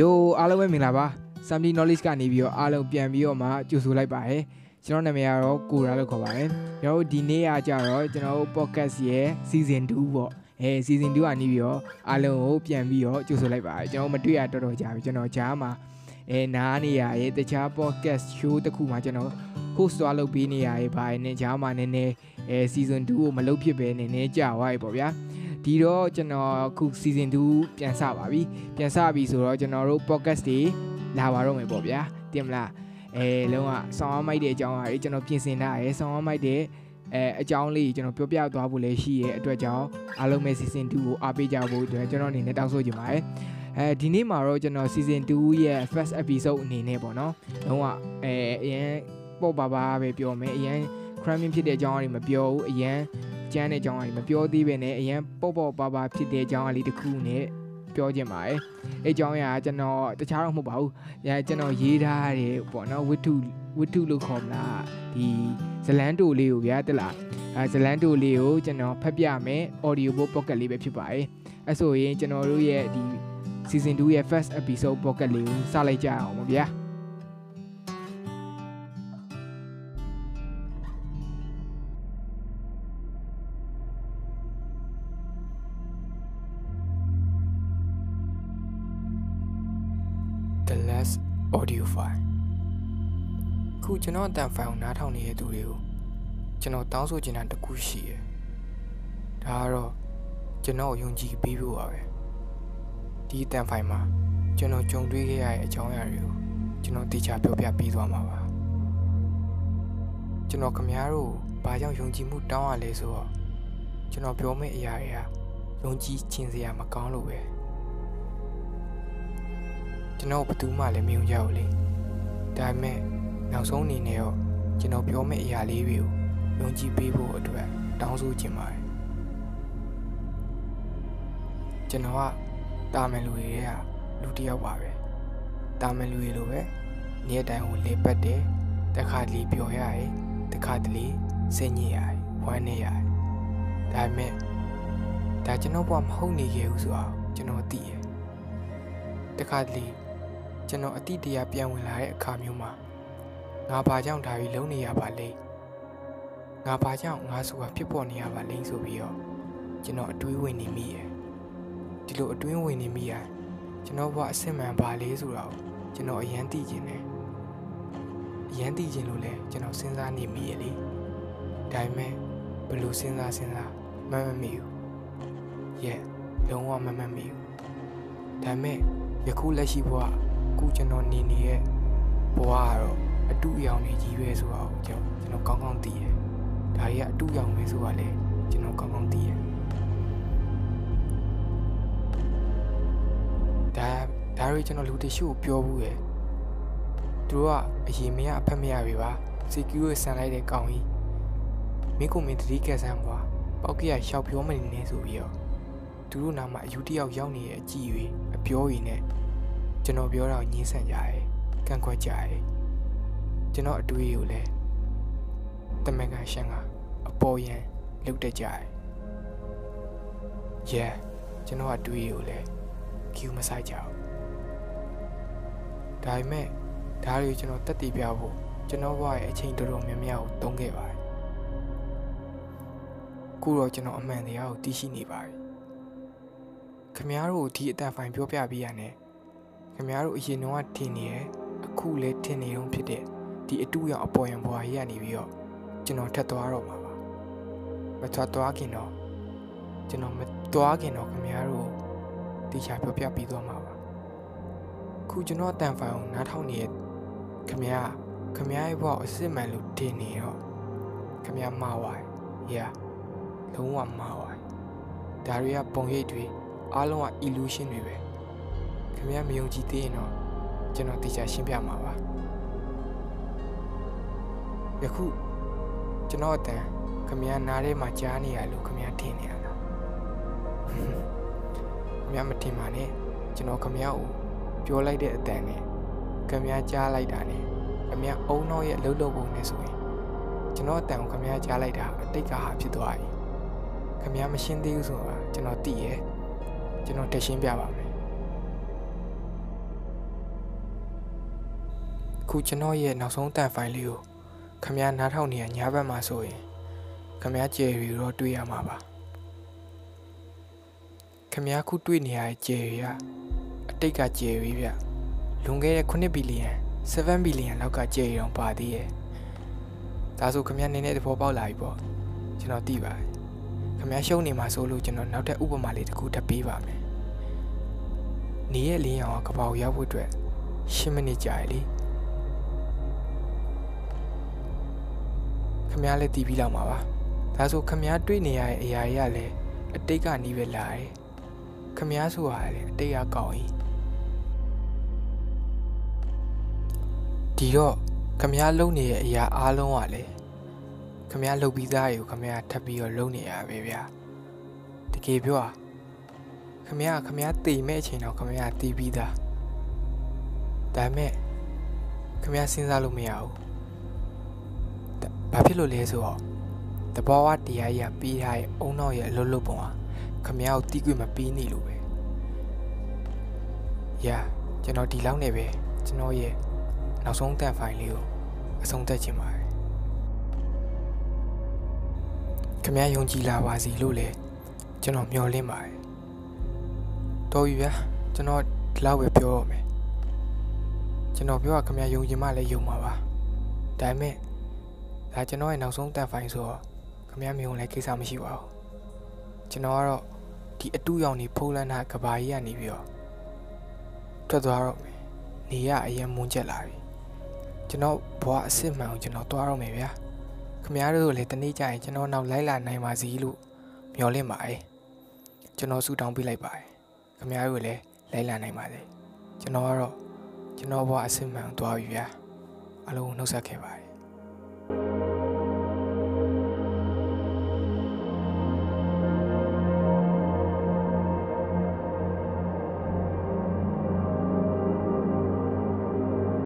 ယိုအားလုံးပဲမင်္ဂလာပါ Something Knowledge ကနေပြီးတော့အားလုံးပြန်ပြီးတော့မှကြိုဆိုလိုက်ပါရယ်ကျွန်တော်နာမည်ကတော့ကိုရာလို့ခေါ်ပါတယ်ကျွန်တော်တို့ဒီနေ့ကကြတော့ကျွန်တော်တို့ podcast ရဲ့ season 2ပေါ့အဲ season 2ကနေပြီးတော့အားလုံးကိုပြန်ပြီးတော့ကြိုဆိုလိုက်ပါရယ်ကျွန်တော်မတွေ့ရတော်တော်ကြာပြီကျွန်တော်ကြားမှာအဲနားနေရရဲ့တခြား podcast show တစ်ခုမှာကျွန်တော် host သွားလုပ်ပေးနေရရဲ့ဘာနဲ့ကြားမှာနည်းနည်းအဲ season 2ကိုမလုပ်ဖြစ်ပဲနည်းနည်းကြာသွားပြီပေါ့ဗျာ ဒီတော့ကျွန်တော်အခု season 2ပြန်စပါပြီပြန်စပြီဆိုတော့ကျွန်တော်တို့ podcast တွေလာပါတော့မယ်ပေါ့ဗျာတင်မလားအဲလုံးဝဆောင်းအောင်မိုက်တဲ့အကြောင်းအရာတွေကျွန်တော်ပြင်ဆင်ထားရဲဆောင်းအောင်မိုက်တဲ့အဲအကြောင်းလေးကျွန်တော်ပြောပြသွားဖို့လည်းရှိရဲ့အတွက်ကြောင့်အားလုံးပဲ season 2ကိုအားပေးကြဖို့အတွက်ကျွန်တော်အနေနဲ့တောင်းဆိုချင်ပါတယ်အဲဒီနေ့မှာတော့ကျွန်တော် season 2ရဲ့ first episode အနေနဲ့ပေါ့နော်လုံးဝအဲအရင်ပေါ့ပါပါပဲပြောမယ်အရင် cramming ဖြစ်တဲ့အကြောင်းအရာတွေမပြောဘူးအရင် ကျန်းတဲ့အကြောင်းအရာတွေမပြောသေးပဲနဲ့အရင်ပေါ့ပေါ့ပါပါဖြစ်တဲ့အကြောင်းအရာလေးတစ်ခုနဲ့ပြောချင်ပါတယ်အဲအကြောင်းအရာကကျွန်တော်တခြားတော့မဟုတ်ပါဘူးအဲကျွန်တော်ရေးထားတယ်ပေါ့နော်ဝတ္ထုဝတ္ထုလို့ခေါ်မလားဒီဇလန်တိုလေးကိုဗျာတက်လားအဲဇလန်တိုလေးကိုကျွန်တော်ဖတ်ပြမယ် audio book pocket လေးပဲဖြစ်ပါတယ်အဲဆိုရင်ကျွန်တော်တို့ရဲ့ဒီ season 2ရဲ့ first episode pocket လေးကိုစလိုက်ကြအောင်ပါဗျာ The last audio file ခုကျွန်တော်အတန်ဖိုင်ကိုနားထောင်နေတဲ့သူတွေကိုကျွန်တော်တောင်းဆိုချင်တာတစ်ခုရှိရယ်ဒါကတော့ကျွန်တော်ယုံကြည်ပေးဖို့ပါပဲဒီအတန်ဖိုင်မှာကျွန်တော်ကြုံတွေ့ခဲ့ရတဲ့အကြောင်းအရာတွေကိုကျွန်တော်တေချာပြောပြပေးသွားမှာပါကျွန်တော်ခမများတို့ဘာကြောင့်ယုံကြည်မှုတောင်းရလဲဆိုတော့ကျွန်တော်ပြောမယ့်အရာတွေကယုံကြည်ခြင်းစရာမကောင်းလို့ပဲ ကျွန်တော်ဘယ်သူမှလည်းမယုံကြဘူးလေဒါပေမဲ့နောက်ဆုံးအနေနဲ့တော့ကျွန်တော်ပြောမယ့်အရာလေးတွေကိုယုံကြည်ပေးဖို့အတွက်တောင်းဆိုချင်ပါတယ်ကျွန်တော်ကတာမန်လူတွေရဲ့လူတစ်ယောက်ပါပဲတာမန်လူတွေလိုပဲနေ့တိုင်းကိုလေပတ်တယ်တခါတလေပျော်ရတယ်တခါတလေစိတ်ညစ်ရတယ်ဝမ်းနေရတယ်ဒါပေမဲ့ဒါကျွန်တော်ဘဝမဟုတ်နေခဲ့ဘူးဆိုတော့ကျွန်တော်သိတယ်တခါတလေ ကျွန်တော်အတိတရားပြန်ဝင်လာတဲ့အခါမျိုးမှာငါဘာကြောင့်ဒါကြီးလုံးနေရပါလဲငါဘာကြောင့်ငါဆိုတာဖြစ်ပေါ်နေရပါလဲဆိုပြီးတော့ကျွန်တော်အတွေးဝင်နေမိရဲ့ဒီလိုအတွင်းဝင်နေမိရကျွန်တော်ဘဝအစစ်မှန်ပါလေဆိုတော့ကျွန်တော်အရန်သိကျင်တယ်အရန်သိကျင်လို့လဲကျွန်တော်စဉ်းစားနေမိရဲ့လေဒါပေမဲ့ဘယ်လိုစဉ်းစားစဉ်းစားမမမိဘူးရဲ့လုံးဝမမမိဘူးဒါပေမဲ့ယခုလက်ရှိဘဝ ခုကျွန်တော်နေနေတဲ့ဘဝကတော့အတူအယောင်နေကြီးပဲဆိုတော့ကျွန်တော်ကျွန်တော်ကောင်းကောင်းသိတယ်ဒါတွေကအတူအယောင်ပဲဆိုတာလေကျွန်တော်ကောင်းကောင်းသိတယ်ဒါဒါတွေကျွန်တော်လူတရှိကိုပြောဘူးရယ်သူတို့ကအရင်မရအဖက်မရပြီပါစီကျူကိုဆန်လိုက်တဲ့ကောင်ကြီးမင်းကိုမင်းတတိကက်ဆန်းပွားပောက်ကရရှောက်ပြောမနေနဲ့ဆိုပြီးတော့သူတို့နာမှာအယူတယောက်ရောက်နေတဲ့အကြည့်တွေအပြောတွေနဲ့ ကျွန်တော်ပြောတာကိုညှင်းဆန်ကြတယ်ကန့်ကွက်ကြတယ်ကျွန်တော်အတွေးကိုလည်းတမန်ကန်ရှန်ကအပေါ်ယံလုတ်တက်ကြတယ် yeah ကျွန်တော်အတွေးကိုလည်း Q မဆိုင်ကြဘူးဒါပေမဲ့ဒါတွေကျွန်တော်တက်တည်ပြဖို့ကျွန်တော်ဘဝရဲ့အချိန်တော်တော်များများကိုတုံးခဲ့ပါတယ်ခုတော့ကျွန်တော်အမှန်တရားကိုသိရှိနေပါပြီခင်ဗျားတို့ဒီအတန်ဖိုင်ပြောပြပေးရတယ် ခင်ဗျားတို့အရင်တော့ထင်နေရအခုလည်းထင်နေတော့ဖြစ်တဲ့ဒီအတူရောက်အပေါ်ယံဘွားကြီးကနေပြီးတော့ကျွန်တော်ထက်သွားတော့မှာပါမထွက်သွားခင်တော့ကျွန်တော်မသွားခင်တော့ခင်ဗျားတို့တေချာပြောပြပြီးသွားမှာပါခုကျွန်တော်အတန်ဖိုင်ကိုနားထောင်နေတဲ့ခင်ဗျားခင်ဗျားရဲ့ဘဝအစ်စ်မှန်လို့ထင်နေတော့ခင်ဗျားမှားသွားရလုံးဝမှားသွားဒါတွေကပုံရိပ်တွေအားလုံးက illusion တွေပဲ ခင်ဗျားမယုံကြည်သေးရင်တော့ကျွန်တော်တေချာရှင်းပြမှာပါယခုကျွန်တော်အတန်ခင်ဗျားနားထဲမှာကြားနေရလို့ခင်ဗျားထင်နေရတာခင်ဗျားမထင်ပါနဲ့ကျွန်တော်ခင်ဗျားကိုပြောလိုက်တဲ့အတန်နဲ့ခင်ဗျားကြားလိုက်တာနဲ့ခင်ဗျားအုံတော့ရဲ့လှုပ်လှုပ်ပုံနဲ့ဆိုရင်ကျွန်တော်အတန်ကိုခင်ဗျားကြားလိုက်တာအတိတ်ကဟာဖြစ်သွားပြီခင်ဗျားမရှင်းသေးဘူးဆိုတာကျွန်တော်သိရဲ့ကျွန်တော်တက်ရှင်းပြပါမယ် ခုကျွန်တော်ရဲ့နောက်ဆုံးတန်ဖိုင်လေးကိုခမရနားထောင်နေရညာဘက်မှာဆိုရင်ခမရကျယ်ရီတော့တွေ့ရမှာပါခမရခုတွေ့နေရတဲ့ကျယ်ရီကအတိတ်ကကျယ်ရီဗျလွန်ခဲ့တဲ့9ဘီလီယံ7ဘီလီယံလောက်ကကျယ်ရီအောင်ပါသေးရဲ့ဒါဆိုခမရနည်းနည်းသဘောပေါက်လာပြီပေါ့ကျွန်တော်သိပါတယ်ခမရရှုံးနေမှာဆိုလို့ကျွန်တော်နောက်ထပ်ဥပမာလေးတစ်ခုထပ်ပေးပါမယ်နေရဲ့လင်းရောင်ကကပောက်ရောက်ဖို့အတွက်10မိနစ်ကြာရည်လေ ခမရလည်းတီးပြီးလောက်မှာပါဒါဆိုခမရတွေ့နေရတဲ့အရာတွေကလည်းအတိတ်ကနီးပဲလာတယ်ခမရဆိုတာလည်းအတိတ်ကကောင်းရင်ဒီတော့ခမရလုံနေတဲ့အရာအားလုံးကလည်းခမရလှုပ်ပြီးသားတွေကိုခမရထပ်ပြီးတော့လုံနေရပဲဗျာတကယ်ပြောခမရခမရတည်မဲ့အချိန်တော့ခမရတည်ပြီးသားဒါပေမဲ့ခမရစဉ်းစားလို့မရဘူး ဘာဖြစ်လို့လဲဆိုတော့တဘောဝတရားကြီးကပြီးထားရဲ့အုံနောက်ရဲ့အလွတ်လွတ်ပုံဟာခမရကိုတီးခွင့်မပြီးနေလို့ပဲ။ယာကျွန်တော်ဒီလောက်နဲ့ပဲကျွန်တော်ရဲ့နောက်ဆုံးတန်ဖိုင်လေးကိုအဆုံးသတ်ခြင်းပါတယ်။ခမရယုံကြည်လာပါစီလို့လည်းကျွန်တော်မျှော်လင့်ပါတယ်။တော်ပြီဗျာကျွန်တော်ဒီလောက်ပဲပြောတော့မယ်။ကျွန်တော်ပြောတာခမရယုံကြည်မှလည်းယုံမှာပါ။ဒါပေမဲ့ ဒါကျွန်တော်ရဲ့နောက်ဆုံးတန်ဖိုင်ဆိုတော့ခမရမျိုးလည်းကိစ္စမရှိပါဘူးကျွန်တော်ကတော့ဒီအတူရောင်နေဖိုးလန်းတာကဘာကြီးကနေပြီးတော့ထွက်သွားတော့မယ်နေရအရင်မွန်းချက်လာပြီကျွန်တော်ဘွားအစ်စ်မှန်ကိုကျွန်တော်သွားတော့မယ်ဗျာခမရတို့လည်းတနေ့ကျရင်ကျွန်တော်နောက်လိုက်လာနိုင်ပါစီလို့မျှော်လင့်ပါတယ်ကျွန်တော်ဆူတောင်းပေးလိုက်ပါတယ်ခမရတို့လည်းလိုက်လာနိုင်ပါစေကျွန်တော်ကတော့ကျွန်တော်ဘွားအစ်စ်မှန်ကိုသွားပြီဗျာအလုံးနှုတ်ဆက်ခဲ့ပါတယ်